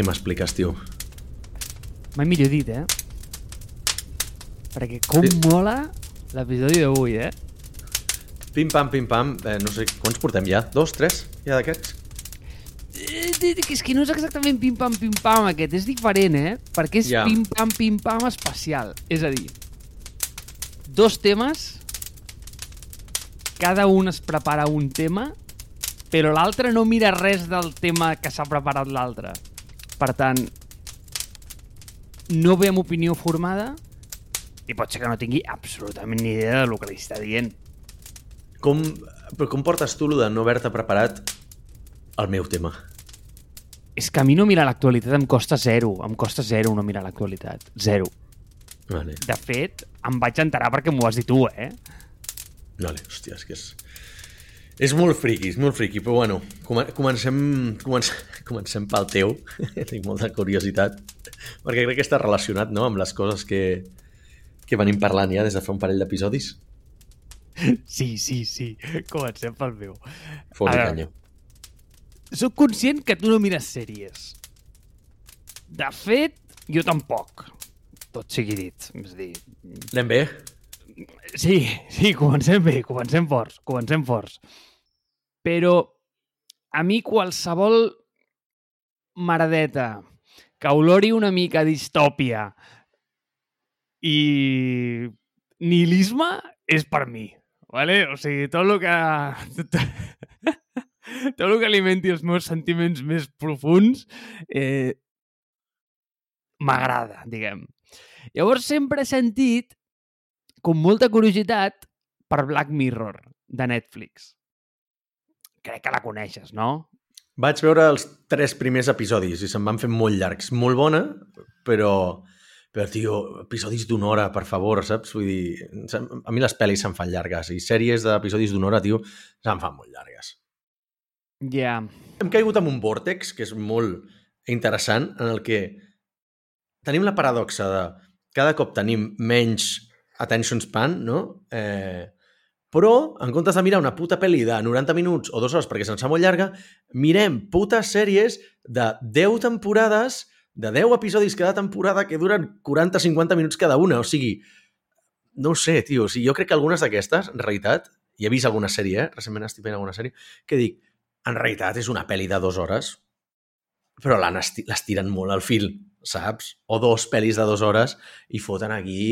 Què m'expliques, tio? Mai millor dit, eh? Perquè com Sí. mola l'episodi d'avui, eh? Pim-pam, pim-pam. Eh, no sé, quants portem ja? Dos, tres? Ja d'aquests? Eh, És que no és exactament pim-pam, pim-pam aquest, és diferent, eh? Perquè és Ja. pim-pam, pim-pam especial. És a dir, dos temes, cada un es prepara un tema, però l'altre no mira res del tema que s'ha preparat l'altre. Per tant, no ve amb opinió formada i pot ser que no tingui absolutament ni idea del que li està dient. Com, però com portes tu, de no haver-te preparat el meu tema? És que a mi no mirar l'actualitat em costa zero. Em costa zero no mirar l'actualitat. Zero. Vale, De fet, em vaig enterar perquè m'ho has dit tu, eh? vale, hòstia, és que és... És molt friqui, és molt friqui, però bueno, come- comencem, comencem, comencem pel teu. Tinc molta curiositat, perquè crec que està relacionat no, amb les coses que, que venim parlant ja des de fa un parell d'episodis. Sí, sí, sí. Comencem pel meu. Fos canya. Soc conscient que tu no mires sèries. De fet, jo tampoc. Tot sigui dit. És dir, Anem bé? sí, sí, comencem bé, comencem forts, comencem forts. Però a mi qualsevol maradeta que olori una mica distòpia i nihilisme és per mi. Vale? O sigui, tot el que... tot el que alimenti els meus sentiments més profuns eh, m'agrada, diguem. Llavors sempre he sentit com molta curiositat per Black Mirror, de Netflix. Crec que la coneixes, no? Vaig veure els tres primers episodis i se'm van fer molt llargs. Molt bona, però... Però, tio, episodis d'una hora, per favor, saps? Vull dir, a mi les pel·lis se'm fan llargues i sèries d'episodis d'una hora, tio, se'm fan molt llargues. Ja. Yeah. Hem caigut en un vòrtex que és molt interessant, en el que tenim la paradoxa de cada cop tenim menys attention span, no? Eh, però, en comptes de mirar una puta pel·li de 90 minuts o dues hores perquè se'ns fa molt llarga, mirem putes sèries de 10 temporades, de 10 episodis cada temporada que duren 40-50 minuts cada una. O sigui, no ho sé, tio. O sigui, jo crec que algunes d'aquestes, en realitat, i he vist alguna sèrie, eh? recentment estic veient alguna sèrie, que dic, en realitat és una pel·li de dues hores, però l'han esti les tiren molt al fil, saps? O dos pel·lis de dues hores i foten aquí...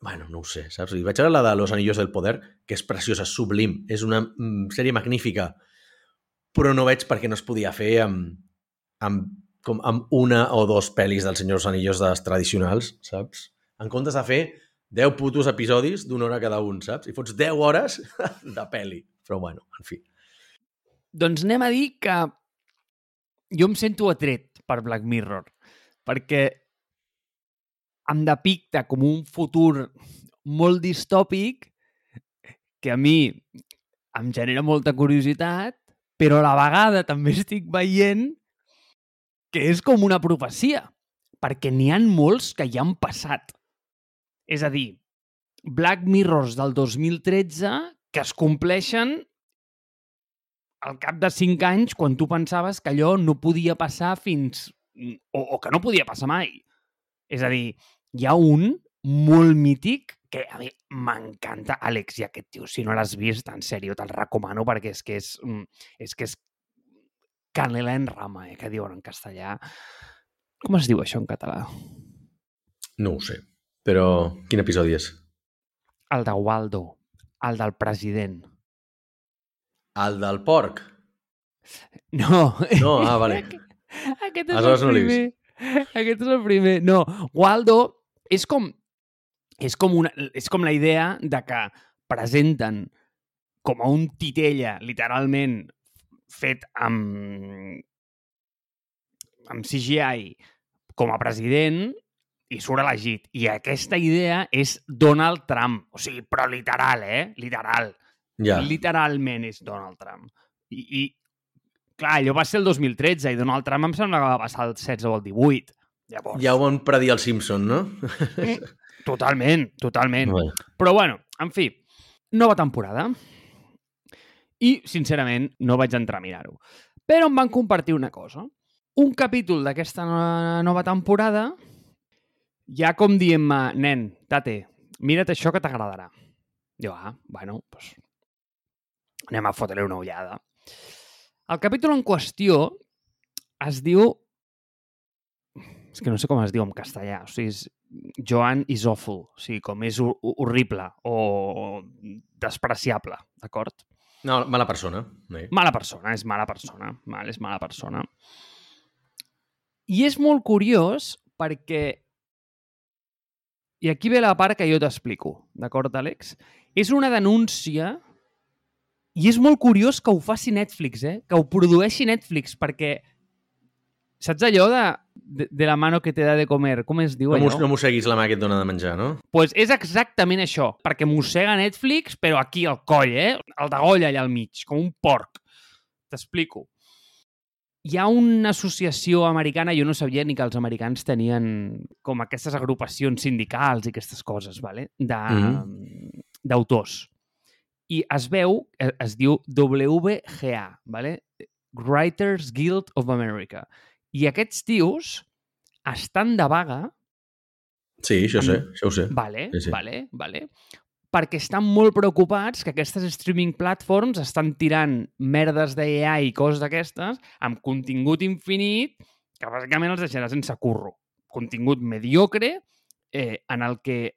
Bueno, no ho sé, saps? I vaig veure la de Los Anillos del Poder, que és preciosa, sublim, és una mm, sèrie magnífica, però no veig per què no es podia fer amb, amb, com amb una o dos pel·lis dels Senyors Anillos dels tradicionals, saps? En comptes de fer 10 putos episodis d'una hora cada un, saps? I fots 10 hores de pel·li. Però bueno, en fi. Doncs anem a dir que jo em sento atret per Black Mirror, perquè em depicta com un futur molt distòpic que a mi em genera molta curiositat, però a la vegada també estic veient que és com una profecia, perquè n'hi han molts que ja han passat. És a dir, Black Mirrors del 2013 que es compleixen al cap de 5 anys quan tu pensaves que allò no podia passar fins... o, o que no podia passar mai. És a dir, hi ha un molt mític que a mi m'encanta, Àlex, i aquest tio, si no l'has vist, en sèrio, te'l recomano perquè és que és, mm, és que és canela en rama, eh, que diuen en castellà. Com es diu això en català? No ho sé. Però quin episodi és? El de Waldo, el del president. El del porc. No. No, ah, vale. Aquest és Aleshores el no primer. Aquest és el primer. No, Waldo és com és com, una, és com la idea de que presenten com a un titella, literalment, fet amb, amb CGI com a president i surt elegit. I aquesta idea és Donald Trump. O sigui, però literal, eh? Literal. Ja. Literalment és Donald Trump. I, i clar, allò va ser el 2013 i Donald Trump em sembla que va passar el 16 o el 18. Llavors, Ja ho van predir el Simpson, no? totalment, totalment. Vale. Però bueno, en fi, nova temporada. I, sincerament, no vaig entrar a mirar-ho. Però em van compartir una cosa. un capítol d'aquesta no- nova temporada ja com dient-me, nen, tate, mira't això que t'agradarà. Jo, ah, bueno, doncs anem a fotre una ullada. El capítol en qüestió es diu... És que no sé com es diu en castellà. O sigui, és Joan is awful. O sigui, com és hor- horrible o despreciable, d'acord? No, mala persona. Sí. Mala persona, és mala persona. Val, és mala persona. I és molt curiós perquè... I aquí ve la part que jo t'explico, d'acord, Àlex? És una denúncia i és molt curiós que ho faci Netflix, eh? Que ho produeixi Netflix, perquè... Saps allò de, de, de la mano que te da de comer? Com es diu No, allò? mos, no mosseguis la mà que et dona de menjar, no? pues és exactament això, perquè mossega Netflix, però aquí al coll, eh? El degolla allà al mig, com un porc. T'explico. Hi ha una associació americana, jo no sabia ni que els americans tenien com aquestes agrupacions sindicals i aquestes coses, vale? Mhm. d'autors. I es veu, eh, es diu WGA, vale? Writers Guild of America. I aquests tios estan de vaga Sí, això sé, Amb- això ho sé. Vale, Sí, sí. vale, vale. Perquè estan molt preocupats que aquestes streaming platforms estan tirant merdes d'AI i coses d'aquestes amb contingut infinit que bàsicament els deixarà sense curro. Contingut mediocre eh, en el que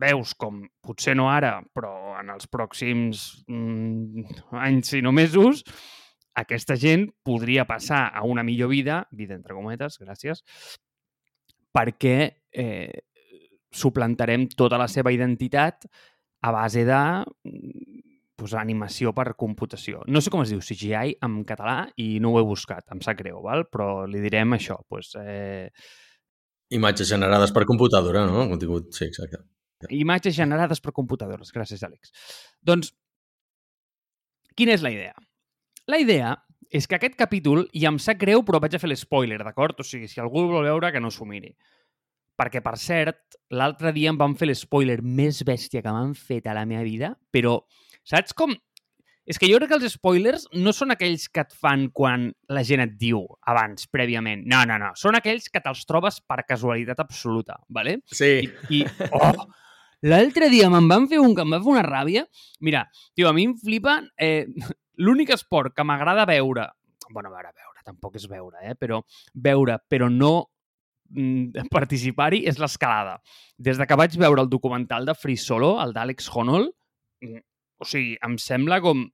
veus com, potser no ara, però en els pròxims mm, anys, si no mesos, aquesta gent podria passar a una millor vida, vida entre cometes, gràcies, perquè eh, suplantarem tota la seva identitat a base de pues, animació per computació. No sé com es diu CGI en català i no ho he buscat, em sap greu, val? però li direm això. Pues, eh, Imatges generades per computadora, no? Contingut, sí, exacte. imatges generades per computadores. Gràcies, Àlex. Doncs, quina és la idea? La idea és que aquest capítol, i em sap greu, però vaig a fer l'espoiler, d'acord? O sigui, si algú vol veure, que no s'ho miri. Perquè, per cert, l'altre dia em van fer l'espoiler més bèstia que m'han fet a la meva vida, però saps com... És que jo crec que els spoilers no són aquells que et fan quan la gent et diu abans, prèviament. No, no, no. Són aquells que te'ls trobes per casualitat absoluta, ¿vale? Sí, I, i oh, l'altre dia me'n van fer un que em va fer una ràbia. Mira, tio, a mi em flipa... Eh, L'únic esport que m'agrada veure... bueno, veure, veure, tampoc és veure, eh? però veure, però no mm, participar-hi és l'escalada. Des de que vaig veure el documental de Free Solo, el d'Àlex Honnold, mm, o sigui, em sembla com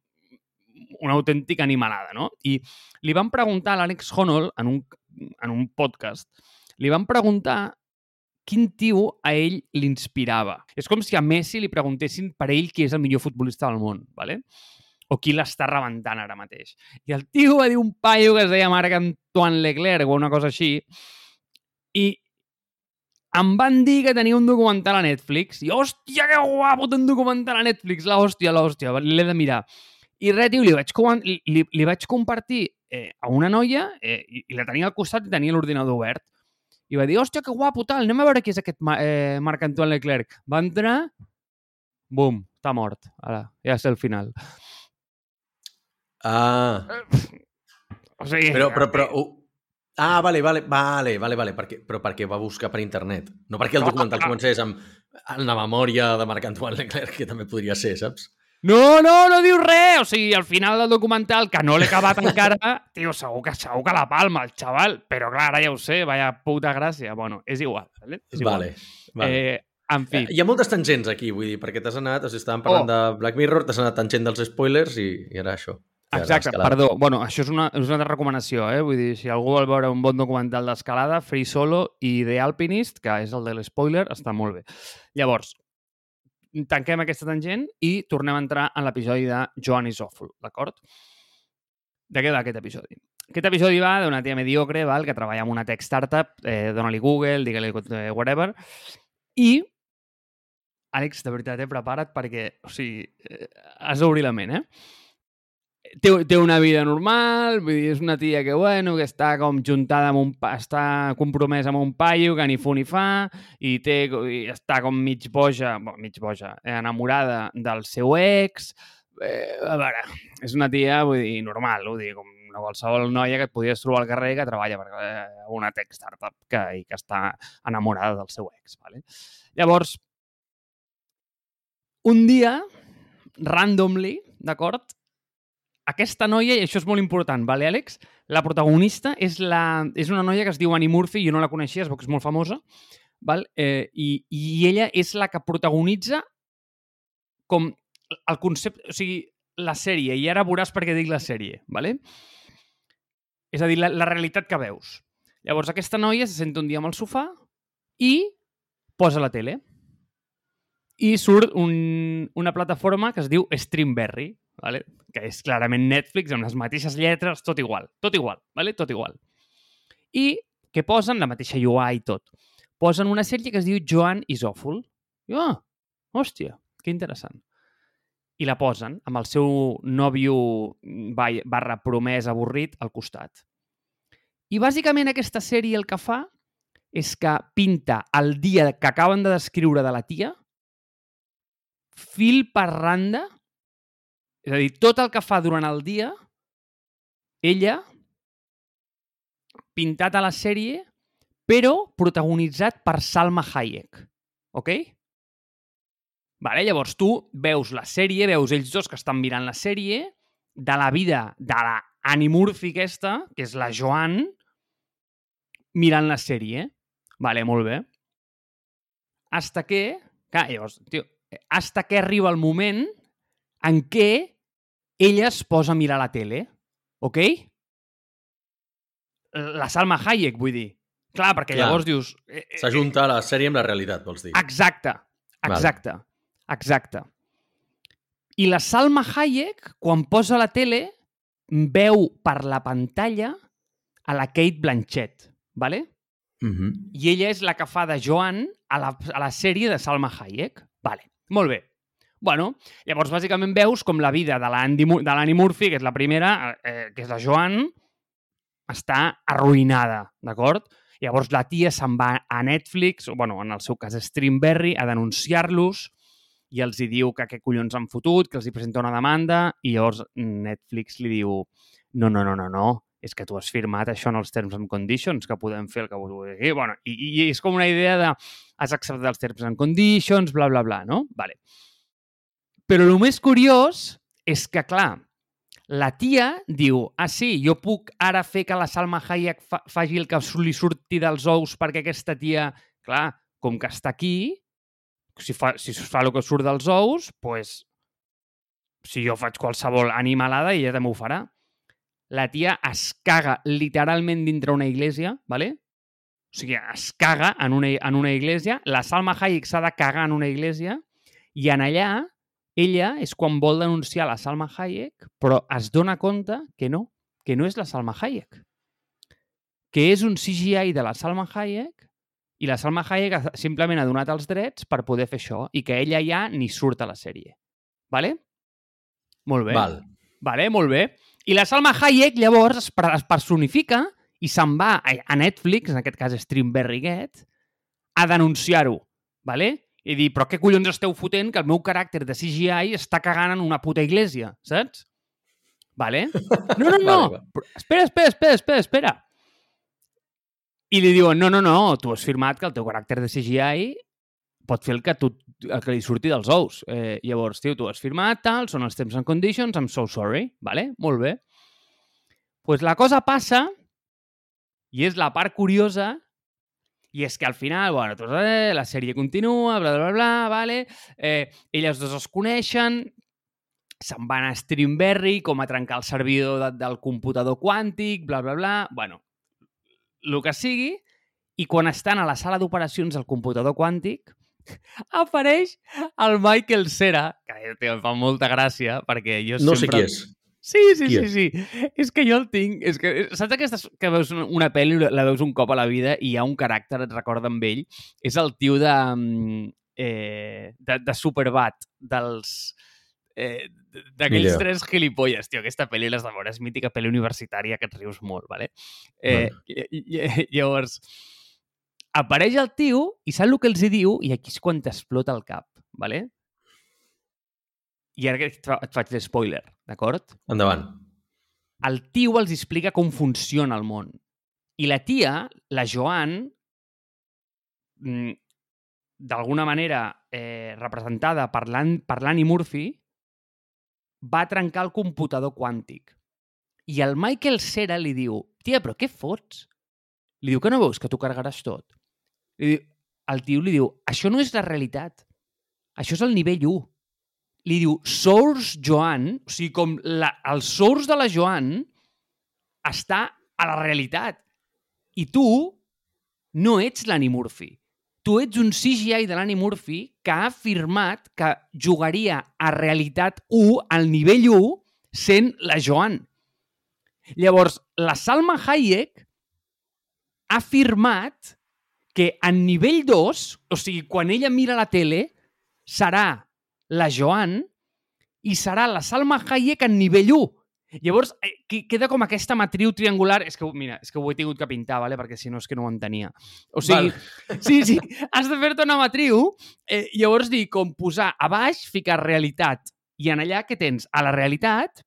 una autèntica animalada, no? I li van preguntar a l'Àlex Honnold en un, en un podcast, li van preguntar quin tio a ell l'inspirava. És com si a Messi li preguntessin per ell qui és el millor futbolista del món, ¿vale? O qui l'està rebentant ara mateix. I el tio va dir un paio que es deia Marc-Antoine Leclerc o una cosa així, i em van dir que tenia un documental a Netflix, i hòstia, que guapo, un documental a Netflix, la hòstia, la l'he de mirar. I res, tio, li vaig, li, li, vaig compartir eh, a una noia eh, i, i la tenia al costat i tenia l'ordinador obert. I va dir, hòstia, que guapo, tal, anem a veure qui és aquest eh, Marc-Antoine Leclerc. Va entrar, bum, està mort. Ara, ja sé el final. Ah, O sigui, però, però, però... Uh... Ah, vale, vale, vale, vale, vale, perquè, però perquè va buscar per internet. No perquè el No, documental clar. comencés amb, amb la memòria de Marc-Antoine Leclerc, que també podria ser, saps? No, no, no diu res! O sigui, al final del documental, que no l'he acabat encara, tio, segur que, segur que la palma, el xaval. Però clar, ara ja ho sé, vaya puta gràcia. Bueno, és igual, vale? És igual. Vale, vale. Eh, en fi, Hi ha moltes tangents aquí, vull dir, perquè t'has anat, o sigui, estàvem parlant Oh. de Black Mirror, t'has anat tangent dels spoilers i, i ara això. Exacte, perdó. Bueno, això és una, és una altra recomanació, eh? Vull dir, si algú vol veure un bon documental d'escalada, Free Solo i The Alpinist, que és el de l'espoiler, està molt bé. Llavors, tanquem aquesta tangent i tornem a entrar en l'episodi de Joan is Awful, d'acord? De què va aquest episodi? Aquest episodi va d'una tia mediocre val, que treballa en una tech startup, eh, dona-li Google, digue-li eh, whatever, i Àlex, de veritat, eh, prepara't perquè, o sigui, eh, has d'obrir la ment, eh? Té, té una vida normal, vull dir, és una tia que, bueno, que està com juntada amb un... està compromesa amb un paio que ni fu ni fa i, té, i està com mig boja, bueno, mig boja, eh, enamorada del seu ex. Eh, a veure, és una tia, vull dir, normal, vull dir, com una qualsevol noia que et podies trobar al carrer que treballa per eh, una tech startup que, i que està enamorada del seu ex. Vale? Llavors, un dia, randomly, d'acord, aquesta noia, i això és molt important, vale, Àlex? La protagonista és, la, és una noia que es diu Annie Murphy, jo no la coneixia, que és molt famosa, val? Eh, i, i ella és la que protagonitza com el concepte, o sigui, la sèrie, i ara veuràs per què dic la sèrie, ¿vale? és a dir, la, la realitat que veus. Llavors, aquesta noia se senta un dia amb el sofà i posa la tele. I surt un, una plataforma que es diu Streamberry, ¿vale? que és clarament Netflix, amb les mateixes lletres, tot igual, tot igual, ¿vale? tot igual. I que posen la mateixa UI i tot. Posen una sèrie que es diu Joan is Awful. I, oh, hòstia, que interessant i la posen amb el seu nòvio barra promès avorrit al costat. I bàsicament aquesta sèrie el que fa és que pinta el dia que acaben de descriure de la tia fil per randa, és a dir, tot el que fa durant el dia, ella, pintat a la sèrie, però protagonitzat per Salma Hayek. Ok? Vale? Llavors tu veus la sèrie, veus ells dos que estan mirant la sèrie, de la vida de la Annie Murphy aquesta, que és la Joan, mirant la sèrie. Vale, molt bé. Hasta que... Clar, llavors, tio, hasta que arriba el moment en què ella es posa a mirar la tele. Ok? La Salma Hayek, vull dir. Clar, perquè Clar. llavors dius... Eh, eh, S'ajunta la sèrie amb la realitat, vols dir. Exacte, exacte. Vale. Exacte. I la Salma Hayek, quan posa la tele, veu per la pantalla a la Kate Blanchett, ¿vale? Uh -huh. I ella és la que fa de Joan a la, a la sèrie de Salma Hayek. Vale, molt bé. Bueno, llavors bàsicament veus com la vida de l'Annie Murphy, que és la primera, eh, que és la Joan, està arruïnada, d'acord? Llavors la tia se'n va a Netflix, o bueno, en el seu cas Streamberry, a denunciar-los i els hi diu que què collons han fotut, que els hi presenta una demanda i llavors Netflix li diu no, no, no, no, no, és que tu has firmat això en els terms and conditions, que podem fer el que vulgui. Bueno, i, i és com una idea de has acceptat els terms and conditions, bla, bla, bla, no? Vale. Però el més curiós és que, clar, la tia diu, ah, sí, jo puc ara fer que la Salma Hayek fa faci el que li surti dels ous perquè aquesta tia, clar, com que està aquí, si fa, si fa el que surt dels ous, pues, si jo faig qualsevol animalada, ella també ho farà. La tia es caga literalment dintre una iglesia, ¿vale? o sigui, es caga en una, en una iglesia, la Salma Hayek s'ha de cagar en una iglesia i en allà ella és quan vol denunciar la Salma Hayek, però es dona compte que no, que no és la Salma Hayek, que és un CGI de la Salma Hayek i la Salma Hayek simplement ha donat els drets per poder fer això i que ella ja ni surt a la sèrie. Vale? Molt bé. Val. Vale, molt bé. I la Salma Hayek llavors es, es personifica i se'n va a Netflix, en aquest cas Streamberry Get, a denunciar-ho. Vale? I dir, però què collons esteu fotent que el meu caràcter de CGI està cagant en una puta iglesia, saps? Vale? No, no, no. vale, va. Espera, espera, espera, espera, espera. I li diuen, no, no, no, tu has firmat que el teu caràcter de CGI pot fer el que, tu, el que li surti dels ous. Eh, llavors, tio, tu has firmat, tal, són els terms and conditions, I'm so sorry, vale? Molt bé. pues la cosa passa, i és la part curiosa, i és que al final, bueno, tot, eh, la sèrie continua, bla, bla, bla, vale? Eh, elles dos es coneixen, se'n van a Streamberry com a trencar el servidor de, del computador quàntic, bla, bla, bla. Bueno, el que sigui, i quan estan a la sala d'operacions del computador quàntic, apareix el Michael Cera, que tio, em fa molta gràcia, perquè jo no sempre... No sé qui és. Sí, sí, qui sí, és? sí. És que jo el tinc... És que, saps aquestes que veus una pel·li, la veus un cop a la vida i hi ha un caràcter, et recorda amb ell? És el tio de, mm, eh, de, de Superbat, dels eh, d'aquells tres gilipolles, tio, aquesta pel·li les de veure, és mítica pel·li universitària que et rius molt, vale? Eh, bueno. Llavors, apareix el tio i sap el que els hi diu i aquí és quan t'explota el cap, vale? I ara et, fa, et faig l'espoiler, d'acord? Endavant. el tio els explica com funciona el món. I la tia, la Joan, mm, d'alguna manera eh, representada per l'Annie Murphy, va trencar el computador quàntic. I el Michael Cera li diu, tia, però què fots? Li diu que no veus que tu carregaràs tot? Li diu, el tio li diu, això no és la realitat. Això és el nivell 1. Li diu, Source Joan, o sigui, com la, el Source de la Joan està a la realitat. I tu no ets l'Annie Murphy. Tu ets un CGI de l'Annie Murphy que ha afirmat que jugaria a realitat 1, al nivell 1, sent la Joan. Llavors, la Salma Hayek ha afirmat que en nivell 2, o sigui, quan ella mira la tele, serà la Joan i serà la Salma Hayek en nivell 1. Llavors, eh, queda com aquesta matriu triangular... És que, mira, és que ho he tingut que pintar, ¿vale? perquè si no és que no ho entenia. O sigui, Val. sí, sí, has de fer-te una matriu, eh, llavors dir com posar a baix, ficar realitat, i en allà que tens? A la realitat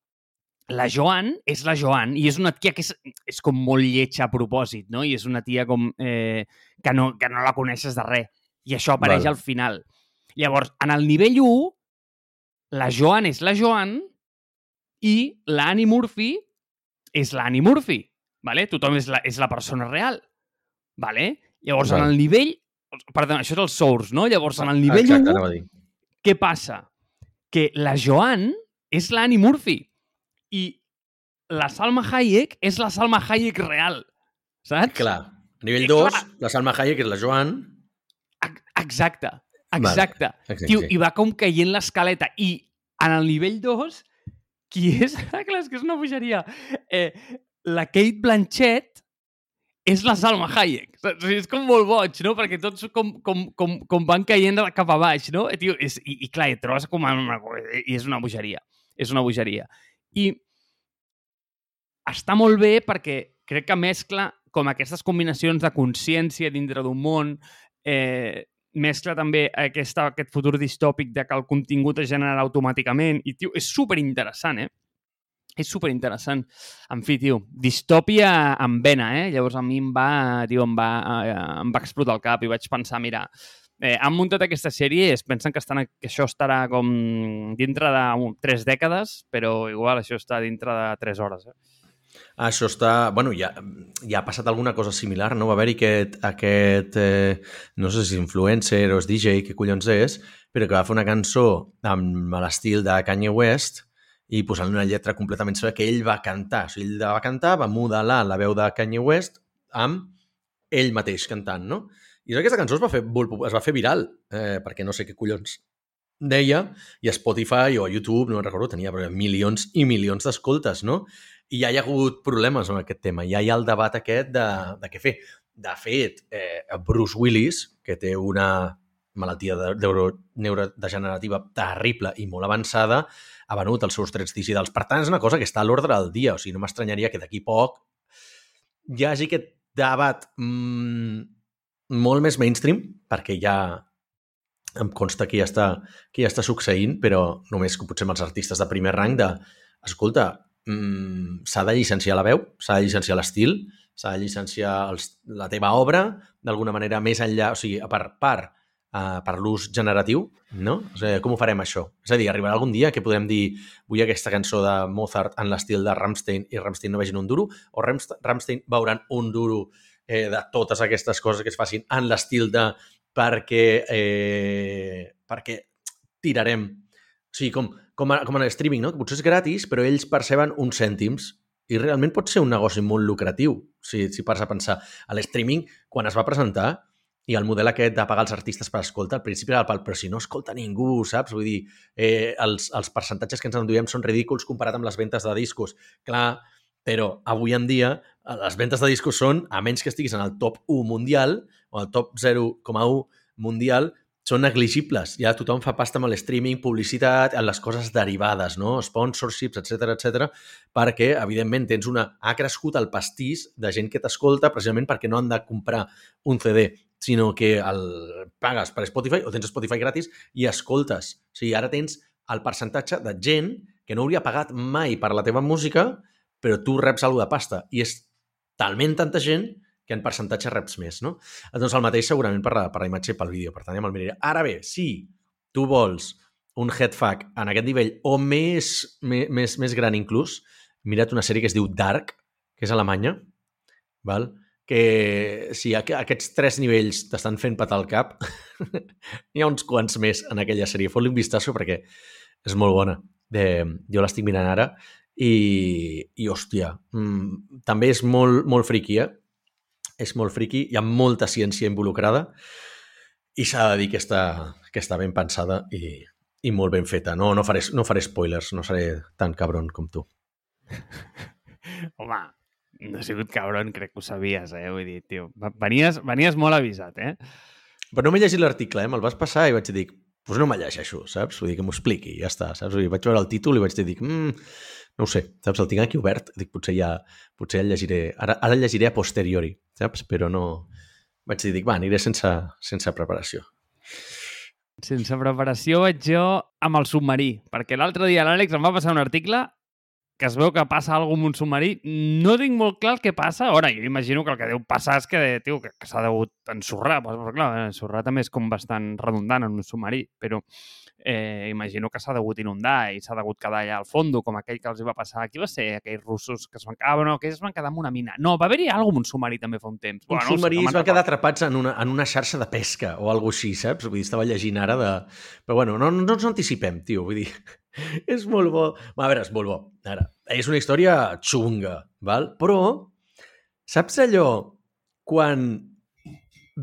la Joan és la Joan i és una tia que és, és com molt lletja a propòsit, no? I és una tia com eh, que, no, que no la coneixes de res. I això apareix vale. al final. Llavors, en el nivell 1, la Joan és la Joan i l'Annie Murphy és l'Annie Murphy. Vale? Tothom és la, és la persona real. Vale? Llavors, vale. en el nivell... Perdó, això és el source, no? Llavors, en el nivell Exacte, 1, què passa? Que la Joan és l'Annie Murphy i la Salma Hayek és la Salma Hayek real, saps? Clar. A nivell 2, la Salma Hayek és la Joan. Exacte, exacte. Vale. Tio, I va com caient l'escaleta. I en el nivell 2, qui és? Clar, és que és una bogeria. Eh, la Kate Blanchett és la Salma Hayek. O sigui, és com molt boig, no? Perquè tots com, com, com, com van caient cap a baix, no? Tio, és, i, I clar, et trobes com... Una, I és una bogeria. És una bogeria. I està molt bé perquè crec que mescla com aquestes combinacions de consciència dintre d'un món, eh, mescla també aquesta, aquest futur distòpic de que el contingut es genera automàticament i, tio, és super interessant, eh? És super interessant. En fi, tio, distòpia amb vena, eh? Llavors a mi em va, tio, em va, eh, em va explotar el cap i vaig pensar, mira, eh, han muntat aquesta sèrie i es pensen que, estan, que això estarà com dintre de um, tres dècades, però igual això està dintre de tres hores. Eh? Això està... bueno, ja, ja ha passat alguna cosa similar, no? Va haver-hi aquest, aquest eh, no sé si influencer o és DJ, que collons és, però que va fer una cançó amb l'estil de Kanye West i posant una lletra completament seva que ell va cantar. O sigui, ell va cantar, va modelar la veu de Kanye West amb ell mateix cantant, no? I aquesta cançó es va fer, es va fer viral, eh, perquè no sé què collons deia, i a Spotify o a YouTube, no recordo, tenia milions i milions d'escoltes, no? I ja hi ha hagut problemes amb aquest tema. Ja hi ha el debat aquest de, de què fer. De fet, eh, Bruce Willis, que té una malaltia de, neurodegenerativa terrible i molt avançada, ha venut els seus drets digitals. Per tant, és una cosa que està a l'ordre del dia. O sigui, no m'estranyaria que d'aquí poc hi hagi aquest debat mmm, molt més mainstream, perquè ja em consta que ja està, que ja està succeint, però només que potser amb els artistes de primer rang de, escolta, mmm, s'ha de llicenciar la veu, s'ha de llicenciar l'estil, s'ha de llicenciar els, la teva obra d'alguna manera més enllà, o sigui, per, per, uh, per l'ús generatiu, no? O sigui, com ho farem això? És a dir, arribarà algun dia que podem dir vull aquesta cançó de Mozart en l'estil de Rammstein i Rammstein no vegin un duro, o Rammstein veuran un duro eh, de totes aquestes coses que es facin en l'estil de perquè, eh, perquè tirarem. O sigui, com, com, a, com en el streaming, no? que potser és gratis, però ells perceben uns cèntims i realment pot ser un negoci molt lucratiu, si, si pars a pensar. A l'streaming, quan es va presentar, i el model aquest de pagar els artistes per escolta, al principi era el pal, però si no escolta ningú, saps? Vull dir, eh, els, els percentatges que ens enduiem són ridículs comparat amb les ventes de discos. Clar, però avui en dia les ventes de discos són, a menys que estiguis en el top 1 mundial o el top 0,1 mundial, són negligibles. Ja tothom fa pasta amb el streaming, publicitat, en les coses derivades, no? sponsorships, etc etc, perquè, evidentment, tens una... ha crescut el pastís de gent que t'escolta precisament perquè no han de comprar un CD, sinó que el pagues per Spotify o tens Spotify gratis i escoltes. O sigui, ara tens el percentatge de gent que no hauria pagat mai per la teva música però tu reps alguna de pasta i és talment tanta gent que en percentatge reps més, no? Doncs el mateix segurament per la, per la imatge i pel vídeo, per tant ja me'l miraré. Ara bé, si tu vols un headfuck en aquest nivell o més, més, més, gran inclús, mira't una sèrie que es diu Dark, que és alemanya, val? que si aquests tres nivells t'estan fent patar el cap, hi ha uns quants més en aquella sèrie. Fot-li un vistazo perquè és molt bona. De, jo l'estic mirant ara i, i hòstia, mmm, també és molt, molt friqui, eh? És molt friqui, hi ha molta ciència involucrada i s'ha de dir que està, que està ben pensada i, i molt ben feta. No, no, faré, no faré spoilers, no seré tan cabron com tu. Home, no he sigut cabron, crec que ho sabies, eh? Vull dir, tio, venies, venies molt avisat, eh? Però no m'he llegit l'article, eh? Me'l vas passar i vaig dir, doncs pues no me'l llegeixo, saps? Vull dir, que m'ho expliqui, ja està, saps? Vull dir, vaig veure el títol i vaig dir, mm, no ho sé, saps? El tinc aquí obert, dic, potser ja, potser ja el llegiré, ara, ara el llegiré a posteriori, saps? Però no... Vaig dir, dic, va, aniré sense, sense preparació. Sense preparació vaig jo amb el submarí, perquè l'altre dia l'Àlex em va passar un article que es veu que passa alguna amb un submarí. No tinc molt clar el que passa. Ara, jo imagino que el que deu passar és que, tio, que, que s'ha degut ensorrar. Però, clar, ensorrar també és com bastant redundant en un submarí, però eh, imagino que s'ha degut inundar i s'ha degut quedar allà al fondo, com aquell que els va passar. Qui va ser aquells russos que es van quedar? Ah, bueno, aquells es van quedar en una mina. No, va haver-hi alguna amb un submarí també fa un temps. Un bueno, submarí no es van quedar atrapats en una, en una xarxa de pesca o alguna així, saps? Vull dir, estava llegint ara de... Però bueno, no, no ens anticipem, tio. Vull dir, és molt bo. A veure, és molt bo. Ara, és una història xunga, val? però saps allò quan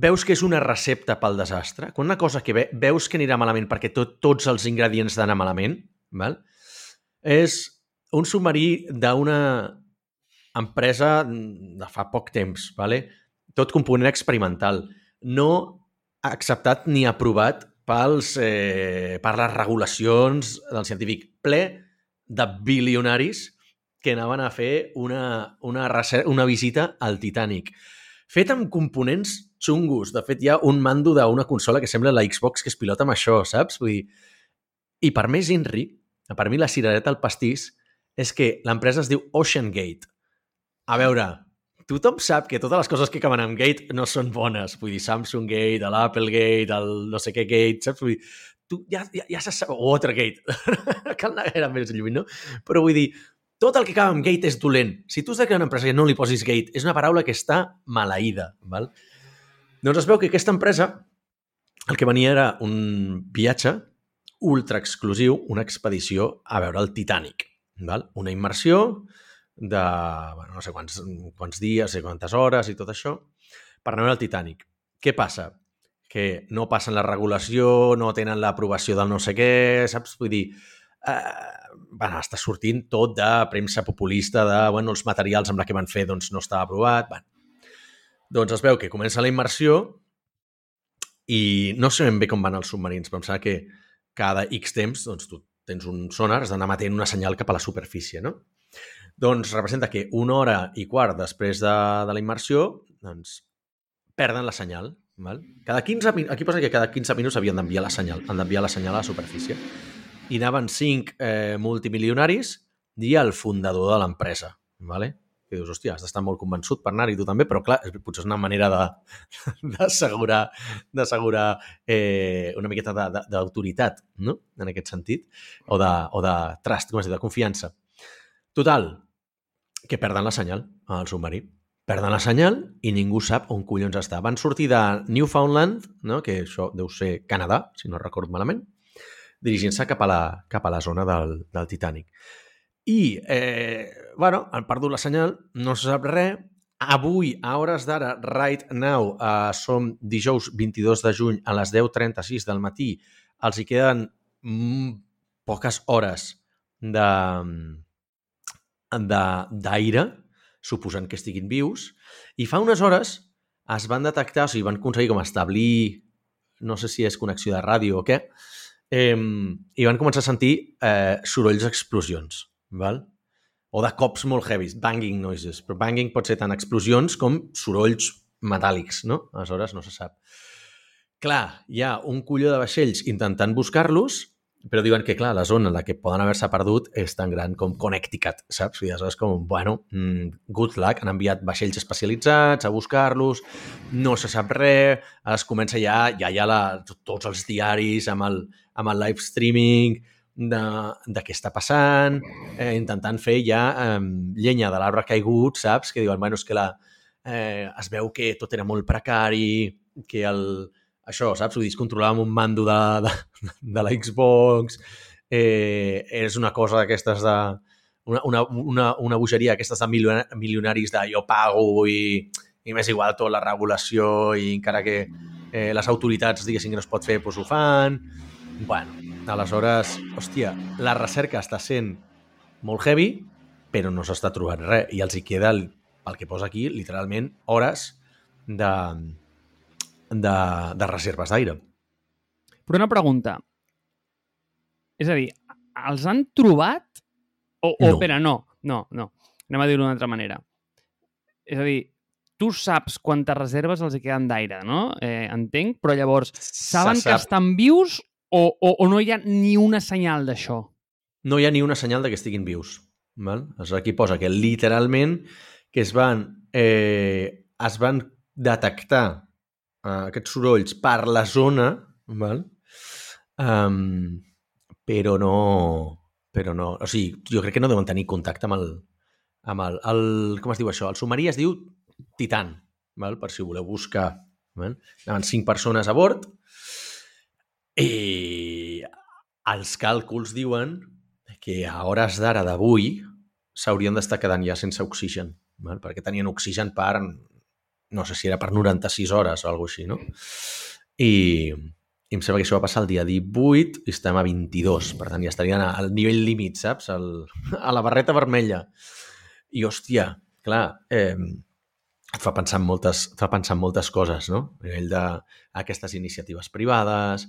veus que és una recepta pel desastre? Quan una cosa que ve, veus que anirà malament perquè tot, tots els ingredients d'anar malament, val? és un submarí d'una empresa de fa poc temps, vale? tot component experimental, no acceptat ni aprovat pels, eh, per les regulacions del científic ple de bilionaris que anaven a fer una, una, una visita al Titanic. Fet amb components xungos. De fet, hi ha un mando d'una consola que sembla la Xbox que es pilota amb això, saps? Vull dir... I per més Inri, per mi la cirereta al pastís és que l'empresa es diu Ocean Gate. A veure, tothom sap que totes les coses que acaben amb Gate no són bones. Vull dir, Samsung Gate, l'Apple Gate, el no sé què Gate, saps? Vull dir, tu ja, ja, ja se sap... Watergate. Cal anar gaire més lluny, no? Però vull dir, tot el que acaba amb gate és dolent. Si tu has de crear una empresa i no li posis gate, és una paraula que està maleïda. Val? Doncs es veu que aquesta empresa el que venia era un viatge ultra exclusiu, una expedició a veure el Titanic. Val? Una immersió de bueno, no sé quants, quants dies, i quantes hores i tot això, per anar al Titanic. Què passa? Que no passen la regulació, no tenen l'aprovació del no sé què, saps? Vull dir, eh, bueno, està sortint tot de premsa populista de, bueno, els materials amb la que van fer doncs no estava aprovat. Bueno. Doncs es veu que comença la immersió i no sé ben bé com van els submarins, però que cada X temps doncs, tu tens un sonar, has d'anar matent una senyal cap a la superfície, no? Doncs representa que una hora i quart després de, de la immersió, doncs, perden la senyal. Val? Cada 15 minuts, aquí posa que cada 15 minuts havien d'enviar la senyal, han d'enviar la senyal a la superfície. I anaven cinc eh, multimilionaris i el fundador de l'empresa. Vale? Que dius, hòstia, has d'estar molt convençut per anar-hi tu també, però clar, potser és una manera d'assegurar d'assegurar eh, una miqueta d'autoritat, no?, en aquest sentit, o de, o de trust, com es diu, de confiança. Total, que perden la senyal al submarí. Perden la senyal i ningú sap on collons està. Van sortir de Newfoundland, no? que això deu ser Canadà, si no recordo malament, dirigint-se cap, a la, cap a la zona del, del Titanic. I, eh, bueno, han perdut la senyal, no se sap res. Avui, a hores d'ara, right now, eh, som dijous 22 de juny a les 10.36 del matí, els hi queden mm, poques hores d'aire, suposant que estiguin vius, i fa unes hores es van detectar, o sigui, van aconseguir com establir, no sé si és connexió de ràdio o què, eh, i van començar a sentir eh, sorolls d'explosions, val? o de cops molt heavies, banging noises, però banging pot ser tant explosions com sorolls metàl·lics, no? Aleshores no se sap. Clar, hi ha un colló de vaixells intentant buscar-los, però diuen que, clar, la zona en la que poden haver-se perdut és tan gran com Connecticut, saps? I aleshores com, bueno, mm, good luck, han enviat vaixells especialitzats a buscar-los, no se sap res, es comença ja, ja hi ha la, tots els diaris amb el, amb el live streaming de, de què està passant, eh, intentant fer ja eh, llenya de l'arbre caigut, saps? Que diuen, bueno, és que la, eh, es veu que tot era molt precari, que el, això, saps? Ho controlava amb un mando de, de, de la Xbox, eh, és una cosa d'aquestes de... Una, una, una, una bogeria aquestes de milionaris de jo pago i, i m'és igual tota la regulació i encara que eh, les autoritats diguessin que no es pot fer, doncs ho fan. bueno, aleshores, hòstia, la recerca està sent molt heavy, però no s'està trobant res i els hi queda, el, pel que posa aquí, literalment hores de, de, de reserves d'aire. Però una pregunta. És a dir, els han trobat? O, o No. espera, no, no, no. Anem a dir-ho d'una altra manera. És a dir, tu saps quantes reserves els hi queden d'aire, no? Eh, entenc, però llavors, saben Se que sap. estan vius o, o, o no hi ha ni una senyal d'això? no hi ha ni una senyal de que estiguin vius. Val? Aquí posa que literalment que es van, eh, es van detectar eh, aquests sorolls per la zona, val? Um, però no... Però no... O sigui, jo crec que no deuen tenir contacte amb el... Amb el, el com es diu això? El submarí es diu Titan, val? per si voleu buscar. Val? Anaven cinc persones a bord i els càlculs diuen que a hores d'ara d'avui s'haurien d'estar quedant ja sense oxigen, val? perquè tenien oxigen per, no sé si era per 96 hores o alguna així, no? I, i em sembla que això va passar el dia 18 i estem a 22, per tant ja estarien al nivell límit, saps? El, a la barreta vermella. I, hòstia, clar, eh, et fa pensar en moltes, fa pensar en moltes coses, no? A nivell d'aquestes iniciatives privades,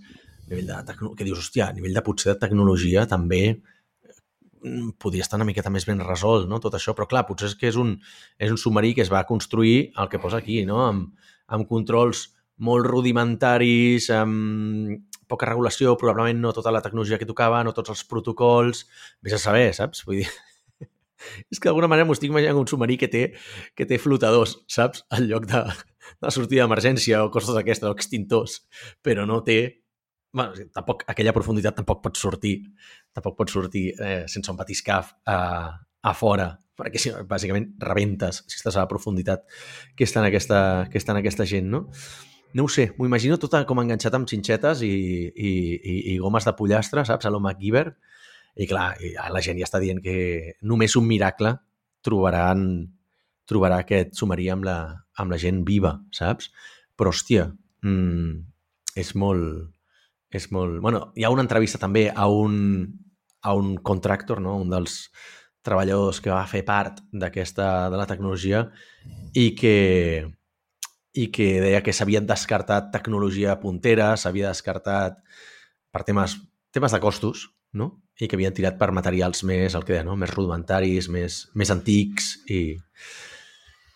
nivell de tecno... que dius, hòstia, a nivell de potser de tecnologia també mm, podria estar una miqueta més ben resolt, no? tot això, però clar, potser és que és un, és un submarí que es va construir el que posa aquí, no? amb, amb controls molt rudimentaris, amb poca regulació, probablement no tota la tecnologia que tocava, no tots els protocols, vés a saber, saps? Vull dir, és que d'alguna manera m'ho estic imaginant un submarí que té, que té flotadors, saps? En lloc de, de sortida d'emergència o coses d'aquestes, o extintors, però no té bueno, tampoc, aquella profunditat tampoc pot sortir tampoc pot sortir eh, sense un batiscaf a, a fora, perquè si no, bàsicament rebentes si estàs a la profunditat que està en aquesta, que està en aquesta gent, no? No ho sé, m'ho imagino tot com enganxat amb xinxetes i, i, i, i gomes de pollastre, saps? A lo MacGyver. I clar, i la gent ja està dient que només un miracle trobaran, trobarà aquest submarí amb la, amb la gent viva, saps? Però, hòstia, mm, és molt, és molt... Bueno, hi ha una entrevista també a un, a un contractor, no? un dels treballadors que va fer part d'aquesta de la tecnologia i que, i que deia que s'havien descartat tecnologia puntera, s'havia descartat per temes, temes de costos, no? i que havien tirat per materials més, el que deia, no? més rudimentaris, més, més antics i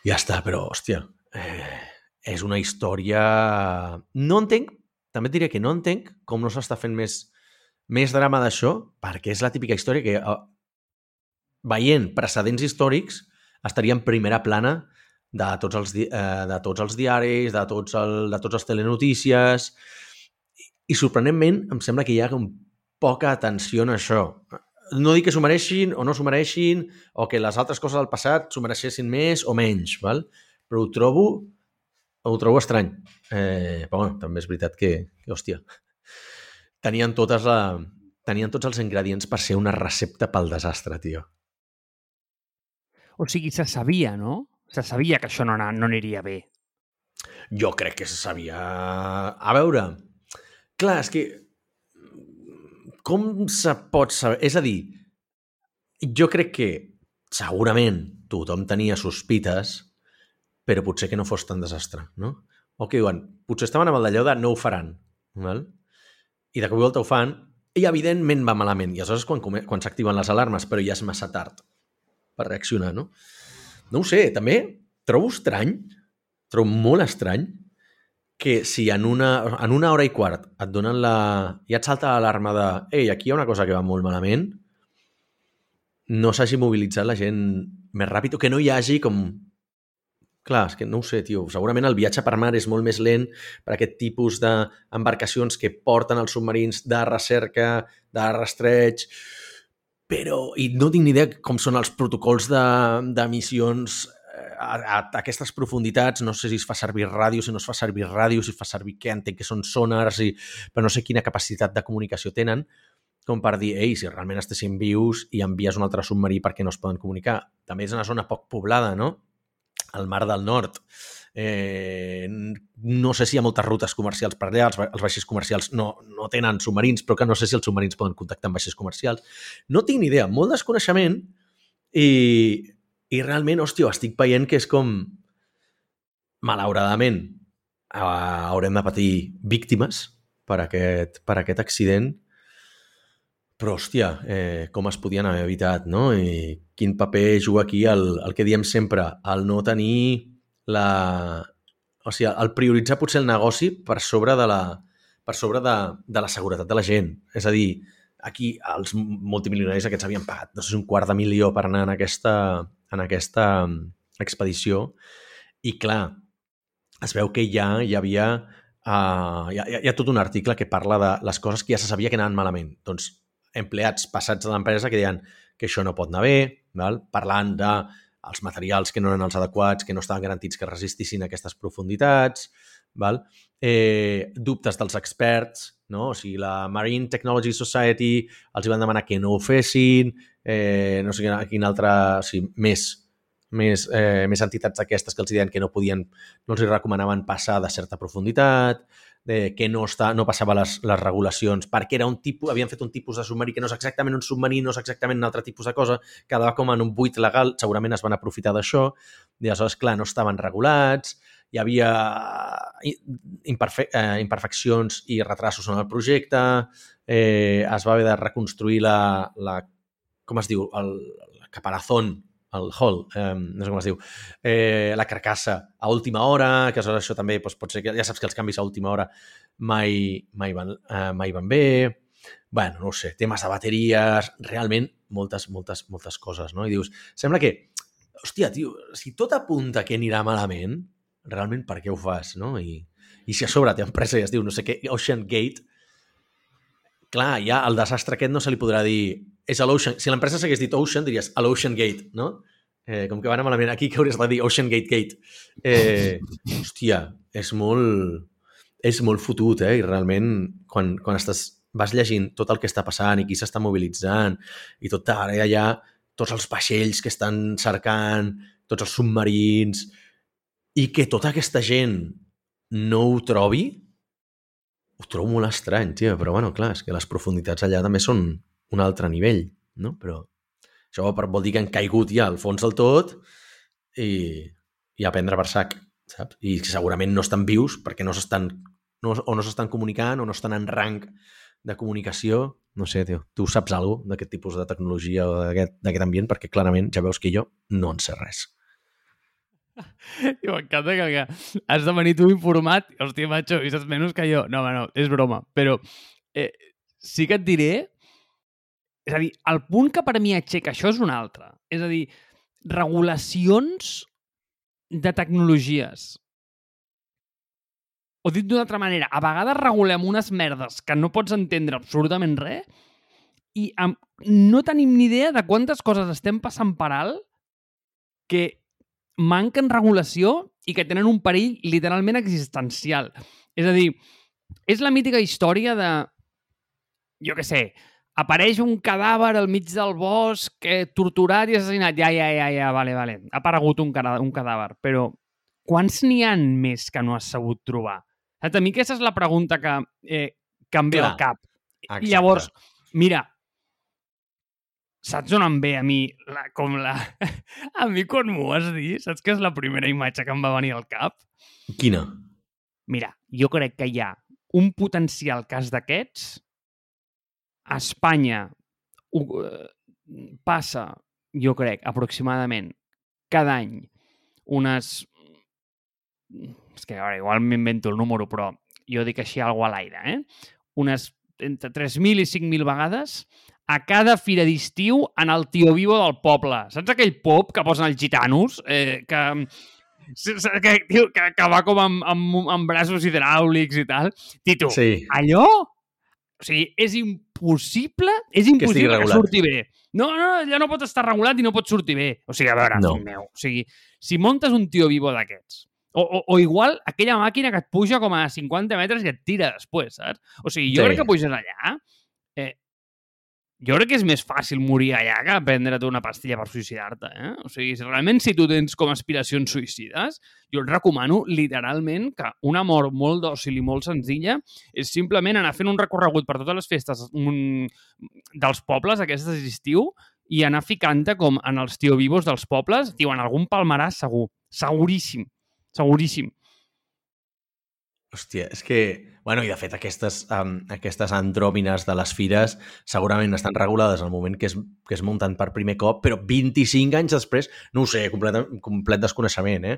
ja està, però, hòstia, eh, és una història... No entenc, també et diré que no entenc com no s'està fent més, més drama d'això, perquè és la típica història que, eh, veient precedents històrics, estaria en primera plana de tots els, eh, de tots els diaris, de tots, el, de tots els telenotícies, i, i sorprenentment em sembla que hi ha com poca atenció en això. No dic que s'ho mereixin o no s'ho mereixin, o que les altres coses del passat s'ho mereixessin més o menys, val? però ho trobo, ho trobo estrany. Eh, però bueno, també és veritat que, que hòstia, tenien, totes la, tenien tots els ingredients per ser una recepta pel desastre, tio. O sigui, se sabia, no? Se sabia que això no, no aniria bé. Jo crec que se sabia... A veure, clar, és que com se pot saber? És a dir, jo crec que segurament tothom tenia sospites, però potser que no fos tan desastre, no? O que diuen, potser estaven amb el d'allò de no ho faran, val? i de cop i volta ho fan, i evidentment va malament. I aleshores quan, quan s'activen les alarmes, però ja és massa tard per reaccionar, no? No ho sé, també trobo estrany, trobo molt estrany que si en una, en una hora i quart et donen la... ja et salta l'alarma de ei, aquí hi ha una cosa que va molt malament, no s'hagi mobilitzat la gent més ràpid o que no hi hagi com... Clar, és que no ho sé, tio. Segurament el viatge per mar és molt més lent per aquest tipus d'embarcacions que porten els submarins de recerca, de rastreig, però... I no tinc ni idea com són els protocols d'emissions de, a, a, a aquestes profunditats, no sé si es fa servir ràdio, si no es fa servir ràdio, si es fa servir què, entenc que són sonars, i, però no sé quina capacitat de comunicació tenen, com per dir, ei, si realment estessin vius i envies un altre submarí perquè no es poden comunicar. També és una zona poc poblada, no? El Mar del Nord. Eh, no sé si hi ha moltes rutes comercials per allà, els, els vaixells comercials no, no tenen submarins, però que no sé si els submarins poden contactar amb vaixells comercials. No tinc ni idea, molt desconeixement i i realment, hòstia, estic veient que és com... Malauradament, haurem de patir víctimes per aquest, per aquest accident, però, hòstia, eh, com es podien haver evitat, no? I quin paper juga aquí el, el que diem sempre, el no tenir la... O sigui, el prioritzar potser el negoci per sobre de la, per sobre de, de la seguretat de la gent. És a dir, aquí els multimilionaris aquests havien pagat, no sé, un quart de milió per anar en aquesta, en aquesta mm, expedició i, clar, es veu que ja hi havia... Uh, hi, ha, hi ha tot un article que parla de les coses que ja se sabia que anaven malament. Doncs empleats passats de l'empresa que deien que això no pot anar bé, val? parlant de els materials que no eren els adequats, que no estaven garantits que resistissin aquestes profunditats, val? Eh, dubtes dels experts, no? o sigui, la Marine Technology Society els van demanar que no ho fessin, eh, no sé quin altre, o sigui, més, més, eh, més entitats d'aquestes que els deien que no podien, no els recomanaven passar de certa profunditat, de que no, està, no passava les, les regulacions, perquè era un tipus, havien fet un tipus de submarí que no és exactament un submarí, no és exactament un altre tipus de cosa, quedava com en un buit legal, segurament es van aprofitar d'això, i aleshores, clar, no estaven regulats, hi havia imperfe eh, imperfeccions i retrasos en el projecte, eh, es va haver de reconstruir la, la com es diu, el, el caparazón, el hall, eh, no sé com es diu, eh, la carcassa a última hora, que aleshores això també doncs, pot ser que ja saps que els canvis a última hora mai, mai, van, eh, mai van bé, bueno, no sé, temes de bateries, realment moltes, moltes, moltes coses, no? I dius, sembla que, hòstia, tio, si tot apunta que anirà malament, realment per què ho fas, no? I, i si a sobre té empresa i es diu, no sé què, Ocean Gate, clar, ja el desastre aquest no se li podrà dir és a l'Ocean... Si l'empresa s'hagués dit Ocean, diries a l'Ocean Gate, no? Eh, com que van malament aquí, que hauries de dir Ocean Gate Gate. Eh, hòstia, és molt... És molt fotut, eh? I realment, quan, quan estàs, vas llegint tot el que està passant i qui s'està mobilitzant i tot ara hi ha tots els vaixells que estan cercant, tots els submarins, i que tota aquesta gent no ho trobi, ho trobo molt estrany, tio. Però, bueno, clar, és que les profunditats allà també són un altre nivell, no? Però això vol dir que han caigut ja al fons del tot i, i a prendre per sac, saps? I segurament no estan vius perquè no s'estan no, o no s'estan comunicant o no estan en rang de comunicació. No sé, tio, tu saps alguna d'aquest tipus de tecnologia o d'aquest ambient? Perquè clarament ja veus que jo no en sé res. I m'encanta que, que has de venir tu informat. Hòstia, macho, i saps menys que jo. No, home, no, és broma. Però eh, sí que et diré... És a dir, el punt que per mi aixeca això és un altre. És a dir, regulacions de tecnologies. O dit d'una altra manera, a vegades regulem unes merdes que no pots entendre absolutament res i amb, no tenim ni idea de quantes coses estem passant per alt que manquen regulació i que tenen un perill literalment existencial. És a dir, és la mítica història de, jo què sé, apareix un cadàver al mig del bosc, eh, torturat i assassinat. Ja, ja, ja, ja, vale, vale. Ha aparegut un, un cadàver, però quants n'hi han més que no has sabut trobar? A mi aquesta és la pregunta que, eh, que em ve Clar. al cap. Exacte. Llavors, mira, saps on em ve a mi, la, com la... a mi quan m'ho has dit, saps que és la primera imatge que em va venir al cap? Quina? Mira, jo crec que hi ha un potencial cas d'aquests. A Espanya uh, passa, jo crec, aproximadament cada any unes és que ara, igual m'invento el número, però jo dic així algo a l'aire, eh? Unes entre 3.000 i 5.000 vegades a cada fira d'estiu en el tio vivo del poble. Saps aquell pop que posen els gitanos? Eh, que, que, tio, que, que va com amb, amb, amb braços hidràulics i tal. Tito, Sí. allò... O sigui, és impossible, és impossible que, que surti bé. No, no, allò no pot estar regulat i no pot sortir bé. O sigui, a veure, No. meu, o sigui, si montes un tio vivo d'aquests, o, o, o igual aquella màquina que et puja com a 50 metres i et tira després, saps? O sigui, jo Sí. crec que puges allà, jo crec que és més fàcil morir allà que prendre't una pastilla per suïcidar-te, eh? O sigui, si realment si tu tens com aspiracions suïcides, jo et recomano literalment que una mort molt dòcil i molt senzilla és simplement anar fent un recorregut per totes les festes un, dels pobles aquestes d'estiu i anar ficant-te com en els tio vivos dels pobles, tio, en algun palmaràs segur, seguríssim, seguríssim. Hòstia, és que... Bueno, i de fet aquestes, um, aquestes andròmines de les fires segurament estan regulades al moment que es, que es munten per primer cop, però 25 anys després, no ho sé, complet, complet desconeixement, eh?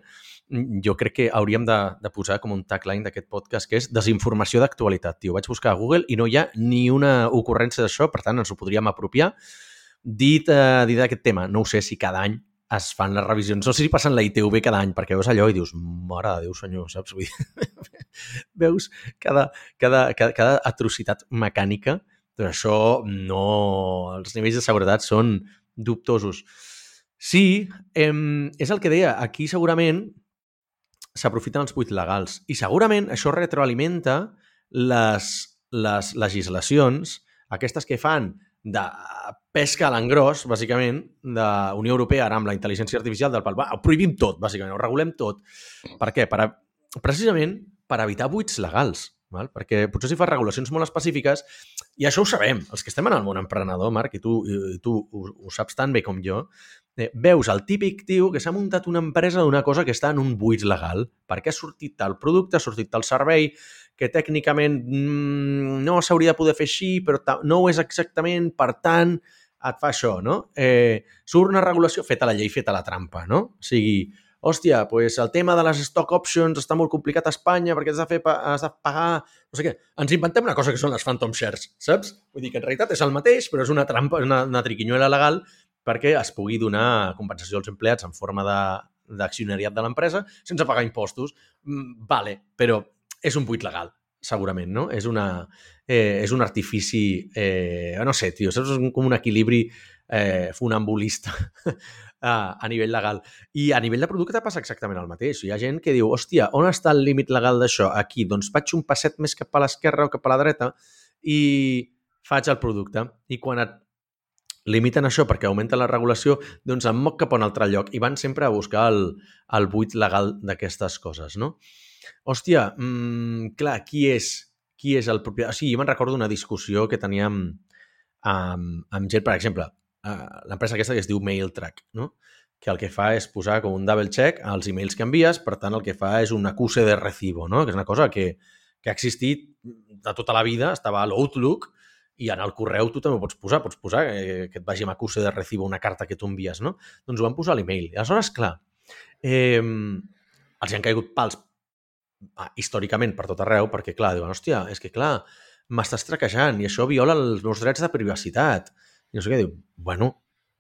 Jo crec que hauríem de, de posar com un tagline d'aquest podcast que és desinformació d'actualitat, tio. Vaig buscar a Google i no hi ha ni una ocurrència d'això, per tant, ens ho podríem apropiar. Dit, eh, dit d'aquest tema, no ho sé si cada any es fan les revisions. No sé si passen la ITV cada any, perquè veus allò i dius, mare de Déu, senyor, saps? Vull dir, veus cada, cada, cada, cada atrocitat mecànica, doncs això no... Els nivells de seguretat són dubtosos. Sí, em, és el que deia, aquí segurament s'aprofiten els buits legals i segurament això retroalimenta les, les legislacions, aquestes que fan de pesca a l'engròs, bàsicament, de Unió Europea, ara amb la intel·ligència artificial del pal. Va, ho prohibim tot, bàsicament, ho regulem tot. Per què? Per a, precisament per evitar buits legals. Val? Perquè potser si fas regulacions molt específiques, i això ho sabem, els que estem en el món emprenedor, Marc, i tu, i tu ho, ho saps tan bé com jo, eh, veus el típic tio que s'ha muntat una empresa d'una cosa que està en un buit legal, perquè ha sortit tal producte, ha sortit tal servei, que tècnicament mm, no s'hauria de poder fer així, però no ho és exactament, per tant, et fa això, no? Eh, surt una regulació feta la llei, feta la trampa, no? O sigui, hòstia, pues el tema de les stock options està molt complicat a Espanya perquè has de, fer, has de pagar... No sé què. Ens inventem una cosa que són les phantom shares, saps? Vull dir que en realitat és el mateix, però és una trampa, una, una triquinyuela legal perquè es pugui donar compensació als empleats en forma de- d'accionariat de l'empresa sense pagar impostos. Mm, vale, però és un buit legal, segurament, no? És, una, eh, és un artifici, eh, no sé, tio? És com un equilibri eh, funambulista a, a nivell legal. I a nivell de producte passa exactament el mateix. Hi ha gent que diu, hòstia, on està el límit legal d'això? Aquí, doncs faig un passet més cap a l'esquerra o cap a la dreta i faig el producte. I quan et limiten això perquè augmenta la regulació, doncs em moc cap a un altre lloc i van sempre a buscar el, el buit legal d'aquestes coses, no? Hòstia, mmm, clar, qui és, qui és el propietari? O sigui, jo me'n recordo una discussió que teníem amb, amb gent, per exemple, l'empresa aquesta que es diu MailTrack, no? que el que fa és posar com un double check als emails que envies, per tant, el que fa és un acuse de recibo, no? que és una cosa que, que ha existit de tota la vida, estava a l'Outlook, i en el correu tu també ho pots posar, pots posar eh, que et vagi amb acuse de recibo una carta que tu envies, no? Doncs ho van posar a l'email. Aleshores, clar, eh, els hi han caigut pals ah, històricament per tot arreu, perquè, clar, diuen, hòstia, és que, clar, m'estàs traquejant i això viola els meus drets de privacitat. I no sé què, diu, bueno,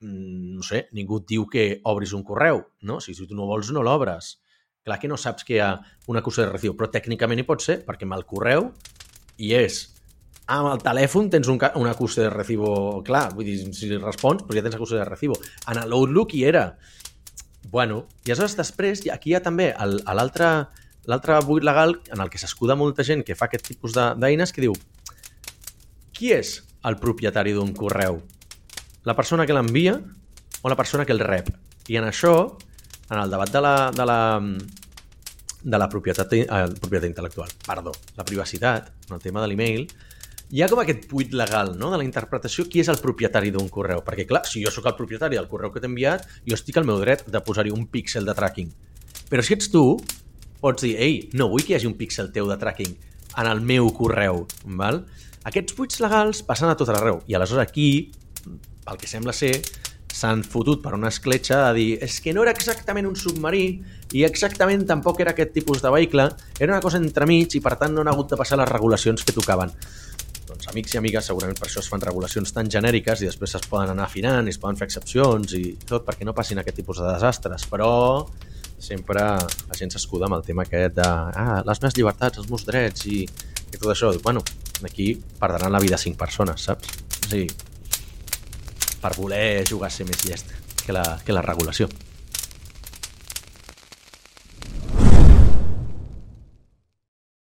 mm, no sé, ningú et diu que obris un correu, no? Si, si tu no vols, no l'obres. Clar que no saps que hi ha una acusació de recibo, però tècnicament hi pot ser, perquè amb el correu hi és. Amb el telèfon tens un, una acusació de recibo, clar, vull dir, si respons, doncs ja tens acusació de recibo. En l'Outlook hi era. Bueno, i aleshores després, aquí hi ha també l'altre buit legal en el que s'escuda molta gent que fa aquest tipus de- d'eines que diu qui és el propietari d'un correu? La persona que l'envia o la persona que el rep? I en això, en el debat de la, de la, de la propietat, eh, propietat intel·lectual, perdó, la privacitat, en el tema de l'email, hi ha com aquest buit legal no? de la interpretació qui és el propietari d'un correu. Perquè, clar, si jo sóc el propietari del correu que t'he enviat, jo estic al meu dret de posar-hi un píxel de tracking. Però si ets tu, pots dir, ei, no vull que hi hagi un píxel teu de tracking en el meu correu. Val? Aquests buits legals passen a tot arreu. I aleshores aquí, pel que sembla ser, s'han fotut per una escletxa de dir és que no era exactament un submarí i exactament tampoc era aquest tipus de vehicle, era una cosa entremig i per tant no han hagut de passar les regulacions que tocaven. Doncs amics i amigues, segurament per això es fan regulacions tan genèriques i després es poden anar afinant i es poden fer excepcions i tot perquè no passin aquest tipus de desastres, però sempre la gent s'escuda amb el tema aquest de ah, les meves llibertats, els meus drets i, i tot això. Bueno, aquí perdran la vida cinc persones, saps? O sigui, per voler jugar a ser més llest que la, que la regulació.